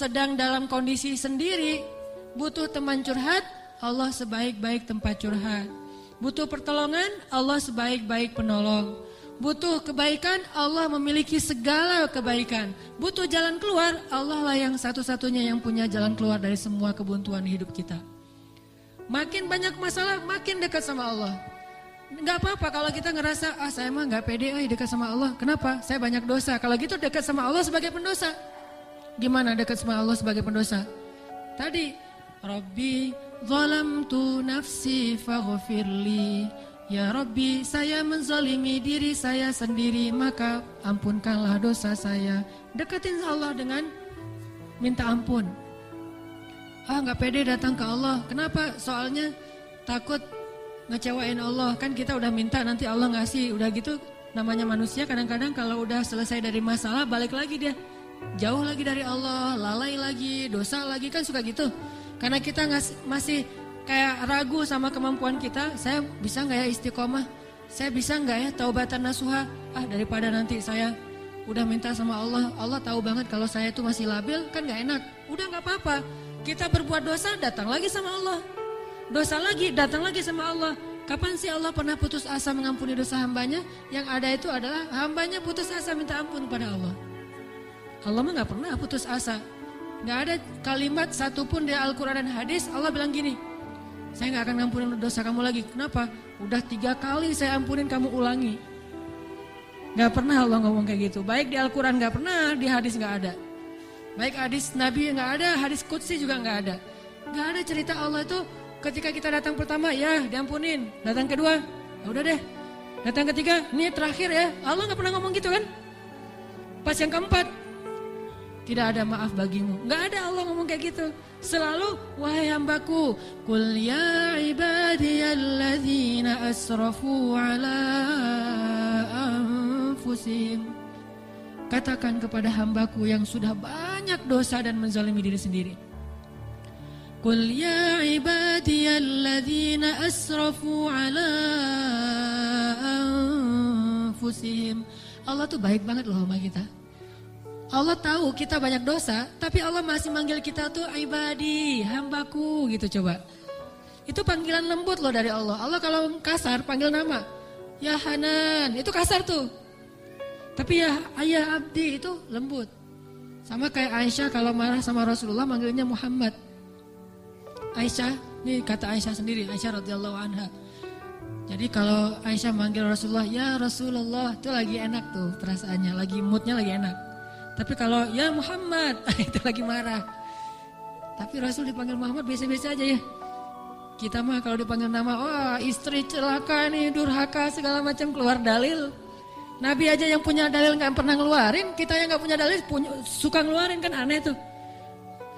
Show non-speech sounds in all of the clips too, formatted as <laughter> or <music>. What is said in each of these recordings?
sedang dalam kondisi sendiri, butuh teman curhat, Allah sebaik-baik tempat curhat. Butuh pertolongan, Allah sebaik-baik penolong. Butuh kebaikan, Allah memiliki segala kebaikan. Butuh jalan keluar, Allah lah yang satu-satunya yang punya jalan keluar dari semua kebuntuan hidup kita. Makin banyak masalah, makin dekat sama Allah. Gak apa-apa kalau kita ngerasa, ah saya mah gak pede eh, dekat sama Allah. Kenapa? Saya banyak dosa. Kalau gitu dekat sama Allah sebagai pendosa. Gimana dekat sama Allah sebagai pendosa? Tadi, Rabbi zalamtu nafsi faghfirli. Ya Rabbi, saya menzalimi diri saya sendiri, maka ampunkanlah dosa saya. Deketin Allah dengan minta ampun. Ah nggak pede datang ke Allah. Kenapa? Soalnya takut ngecewain Allah. Kan kita udah minta nanti Allah ngasih. Udah gitu namanya manusia kadang-kadang kalau udah selesai dari masalah balik lagi dia. Jauh lagi dari Allah, lalai lagi, dosa lagi kan suka gitu. Karena kita masih kayak ragu sama kemampuan kita, saya bisa nggak ya istiqomah? Saya bisa nggak ya taubatan nasuha? Ah daripada nanti saya udah minta sama Allah, Allah tahu banget kalau saya itu masih labil, kan nggak enak. Udah nggak apa-apa, kita berbuat dosa datang lagi sama Allah. Dosa lagi datang lagi sama Allah. Kapan sih Allah pernah putus asa mengampuni dosa hambanya? Yang ada itu adalah hambanya putus asa minta ampun pada Allah. Allah mah nggak pernah putus asa. Gak ada kalimat satupun di Al-Quran dan hadis Allah bilang gini. Saya gak akan ngampunin dosa kamu lagi. Kenapa? Udah tiga kali saya ampunin kamu ulangi. Gak pernah Allah ngomong kayak gitu. Baik di Al-Quran gak pernah, di hadis gak ada. Baik hadis Nabi gak ada, hadis Qudsi juga gak ada. Gak ada cerita Allah itu ketika kita datang pertama ya diampunin. Datang kedua, ya udah deh. Datang ketiga, ini terakhir ya. Allah gak pernah ngomong gitu kan? Pas yang keempat, tidak ada maaf bagimu. Nggak ada Allah ngomong kayak gitu. Selalu wahai hambaku, kul ya ibadiyalladzina asrafu ala anfusihim. Katakan kepada hambaku yang sudah banyak dosa dan menzalimi diri sendiri. Kul ya ibadiyalladzina asrafu ala anfusihim. Allah tuh baik banget loh sama kita. Allah tahu kita banyak dosa, tapi Allah masih manggil kita tuh ibadi, hambaku gitu coba. Itu panggilan lembut loh dari Allah. Allah kalau kasar panggil nama. Ya Hanan, itu kasar tuh. Tapi ya ayah abdi itu lembut. Sama kayak Aisyah kalau marah sama Rasulullah manggilnya Muhammad. Aisyah, ini kata Aisyah sendiri, Aisyah radhiyallahu anha. Jadi kalau Aisyah manggil Rasulullah, ya Rasulullah, itu lagi enak tuh perasaannya, lagi moodnya lagi enak. Tapi kalau ya Muhammad, <laughs> itu lagi marah. Tapi Rasul dipanggil Muhammad biasa-biasa aja ya. Kita mah kalau dipanggil nama, wah istri celaka nih, durhaka segala macam keluar dalil. Nabi aja yang punya dalil nggak pernah ngeluarin, kita yang nggak punya dalil punya, suka ngeluarin kan aneh tuh.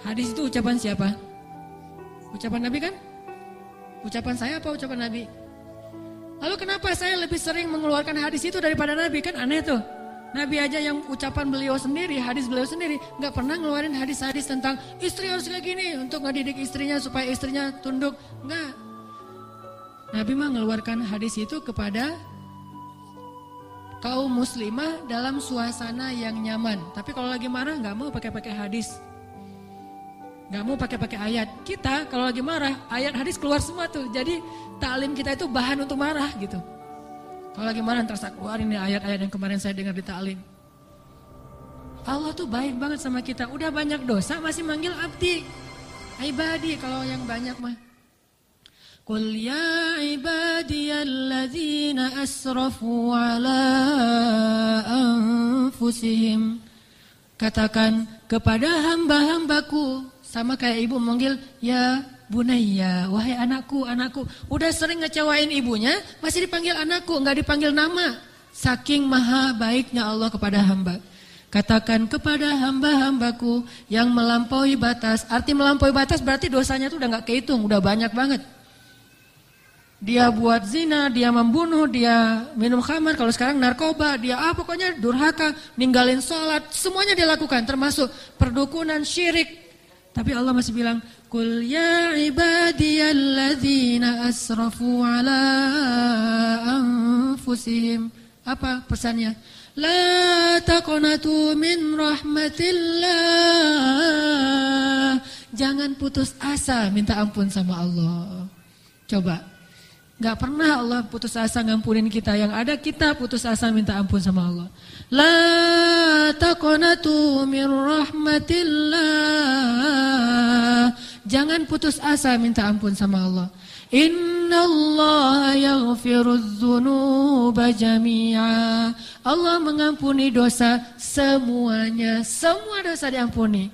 Hadis itu ucapan siapa? Ucapan Nabi kan? Ucapan saya apa ucapan Nabi? Lalu kenapa saya lebih sering mengeluarkan hadis itu daripada Nabi? Kan aneh tuh. Nabi aja yang ucapan beliau sendiri, hadis beliau sendiri, nggak pernah ngeluarin hadis-hadis tentang istri harus kayak gini untuk ngedidik istrinya supaya istrinya tunduk, nggak. Nabi mah ngeluarkan hadis itu kepada kaum muslimah dalam suasana yang nyaman. Tapi kalau lagi marah nggak mau pakai-pakai hadis, nggak mau pakai-pakai ayat. Kita kalau lagi marah, ayat hadis keluar semua tuh. Jadi taklim kita itu bahan untuk marah gitu. Kalau lagi marah terus keluarin nih ayat-ayat yang kemarin saya dengar di ta'lim. Allah tuh baik banget sama kita. Udah banyak dosa masih manggil abdi. Ibadi kalau yang banyak mah. Qul ya ibadiyalladzina asrafu ala anfusihim. Katakan kepada hamba-hambaku. Sama kayak ibu manggil ya Bunaya, wahai anakku, anakku. Udah sering ngecewain ibunya, masih dipanggil anakku, nggak dipanggil nama. Saking maha baiknya Allah kepada hamba. Katakan kepada hamba-hambaku yang melampaui batas. Arti melampaui batas berarti dosanya tuh udah nggak kehitung, udah banyak banget. Dia buat zina, dia membunuh, dia minum khamar, kalau sekarang narkoba, dia ah pokoknya durhaka, ninggalin sholat, semuanya dia lakukan termasuk perdukunan, syirik. Tapi Allah masih bilang, Qul ya ibadiyalladzina asrafu ala anfusihim. Apa pesannya? La taqnatu min rahmatillah. Jangan putus asa minta ampun sama Allah. Coba. Gak pernah Allah putus asa ngampunin kita. Yang ada kita putus asa minta ampun sama Allah. La taqnatu min rahmatillah. Jangan putus asa minta ampun sama Allah. Inna Allah yaghfiruz dzunuba jami'a. Allah mengampuni dosa semuanya. Semua dosa diampuni.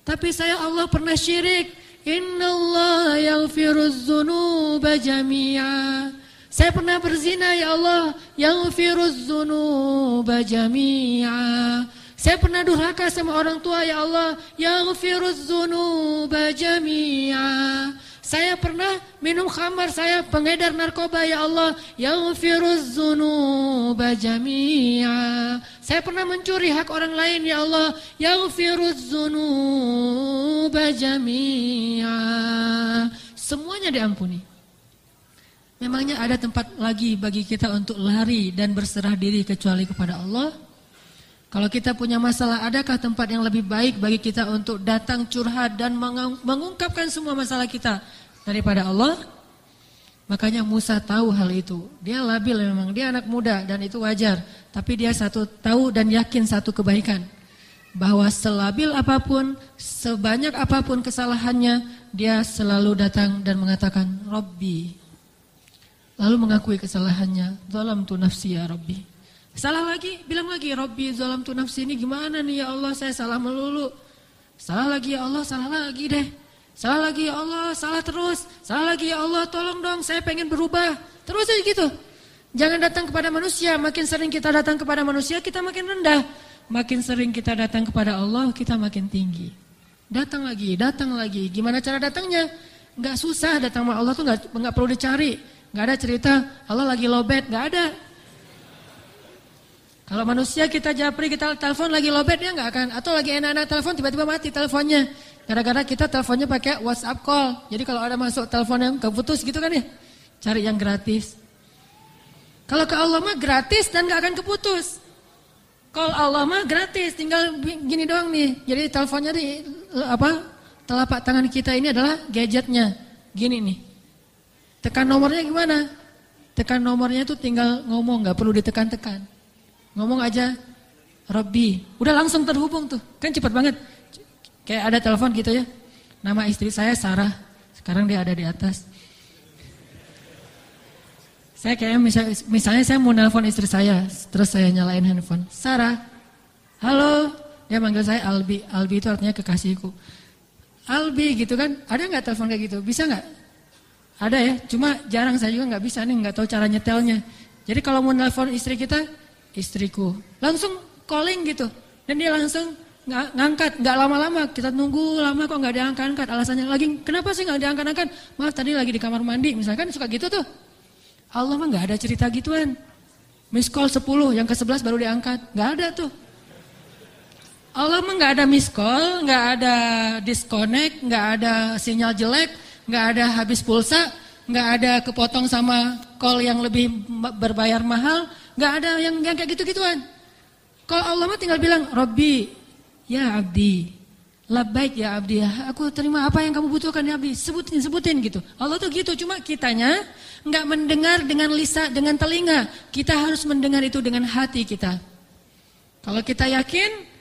Tapi saya Allah pernah syirik. Inna Allah yaghfiruz dzunuba jami'a. Saya pernah berzina ya Allah. Yaghfiruz dzunuba jami'a. Saya pernah durhaka sama orang tua ya Allah. Yaghfiruz dzunuba jami'a. Saya pernah minum khamar, saya pengedar narkoba ya Allah. Yaghfiruz dzunuba jami'a. Saya pernah mencuri hak orang lain ya Allah. Yaghfiruz dzunuba jami'a. Semuanya diampuni. Memangnya ada tempat lagi bagi kita untuk lari dan berserah diri kecuali kepada Allah? Kalau kita punya masalah, adakah tempat yang lebih baik bagi kita untuk datang curhat dan mengungkapkan semua masalah kita daripada Allah? Makanya Musa tahu hal itu. Dia labil memang, dia anak muda dan itu wajar. Tapi dia satu tahu dan yakin satu kebaikan. Bahwa selabil apa pun, sebanyak apa pun kesalahannya, dia selalu datang dan mengatakan, Robbi. Lalu mengakui kesalahannya, Zalam tu nafsi ya Robbi. Salah lagi, bilang lagi, Robbi zalam tu nafsi ini gimana nih ya Allah, saya salah melulu. Salah lagi ya Allah, salah lagi deh. Salah lagi ya Allah, salah terus. Salah lagi ya Allah, tolong dong, saya pengen berubah. Terus aja gitu. Jangan datang kepada manusia, makin sering kita datang kepada manusia, kita makin rendah. Makin sering kita datang kepada Allah, kita makin tinggi. Datang lagi, datang lagi. Gimana cara datangnya? Gak susah datang sama Allah tuh gak, gak perlu dicari. Gak ada cerita, Allah lagi lobet, gak ada. Kalau manusia kita japri, kita telepon lagi lobet dia nggak akan. Atau lagi enak-enak telepon tiba-tiba mati teleponnya. Gara-gara kita teleponnya pakai WhatsApp call. Jadi kalau ada masuk telepon yang keputus gitu kan ya. Cari yang gratis. Kalau ke Allah mah gratis dan nggak akan keputus. Call Allah mah gratis, tinggal gini doang nih. Jadi teleponnya di apa? Telapak tangan kita ini adalah gadgetnya. Gini nih. Tekan nomornya gimana? Tekan nomornya itu tinggal ngomong, nggak perlu ditekan-tekan. Ngomong aja, Robbi. Udah langsung terhubung tuh. Kan cepat banget. Kayak ada telepon gitu ya. Nama istri saya Sarah. Sekarang dia ada di atas. Saya kayak misalnya, misalnya saya mau nelpon istri saya. Terus saya nyalain handphone. Sarah. Halo. Dia manggil saya Albi. Albi itu artinya kekasihku. Albi gitu kan. Ada nggak telepon kayak gitu? Bisa nggak? Ada ya. Cuma jarang saya juga nggak bisa nih. nggak tahu cara nyetelnya. Jadi kalau mau nelpon istri kita istriku. Langsung calling gitu. Dan dia langsung nggak ngangkat, nggak lama-lama. Kita nunggu lama kok nggak diangkat-angkat. Alasannya lagi, kenapa sih nggak diangkat-angkat? Maaf tadi lagi di kamar mandi, misalkan suka gitu tuh. Allah mah nggak ada cerita gituan. Miss call 10, yang ke 11 baru diangkat. Nggak ada tuh. Allah mah nggak ada miss call, nggak ada disconnect, nggak ada sinyal jelek, nggak ada habis pulsa, nggak ada kepotong sama call yang lebih berbayar mahal, Gak ada yang, yang kayak gitu-gituan. Kalau Allah mah tinggal bilang, Robbi, ya abdi, labbaik ya abdi, aku terima apa yang kamu butuhkan ya abdi, sebutin, sebutin gitu. Allah tuh gitu, cuma kitanya nggak mendengar dengan lisa, dengan telinga. Kita harus mendengar itu dengan hati kita. Kalau kita yakin,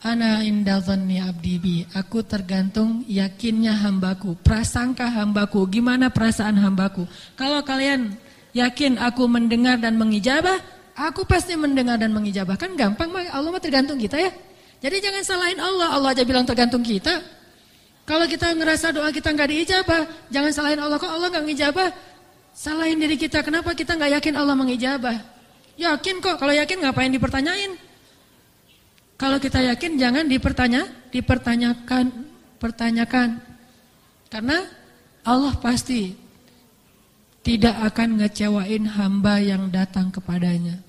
Ana indalzanni abdi bi. Aku tergantung yakinnya hambaku, prasangka hambaku, gimana perasaan hambaku. Kalau kalian yakin aku mendengar dan mengijabah, aku pasti mendengar dan mengijabah. Kan gampang, Allah mah tergantung kita ya. Jadi jangan salahin Allah, Allah aja bilang tergantung kita. Kalau kita ngerasa doa kita nggak diijabah, jangan salahin Allah kok Allah nggak ngijabah. Salahin diri kita, kenapa kita nggak yakin Allah mengijabah? Yakin kok, kalau yakin ngapain dipertanyain? Kalau kita yakin jangan dipertanya, dipertanyakan, pertanyakan. Karena Allah pasti tidak akan ngecewain hamba yang datang kepadanya.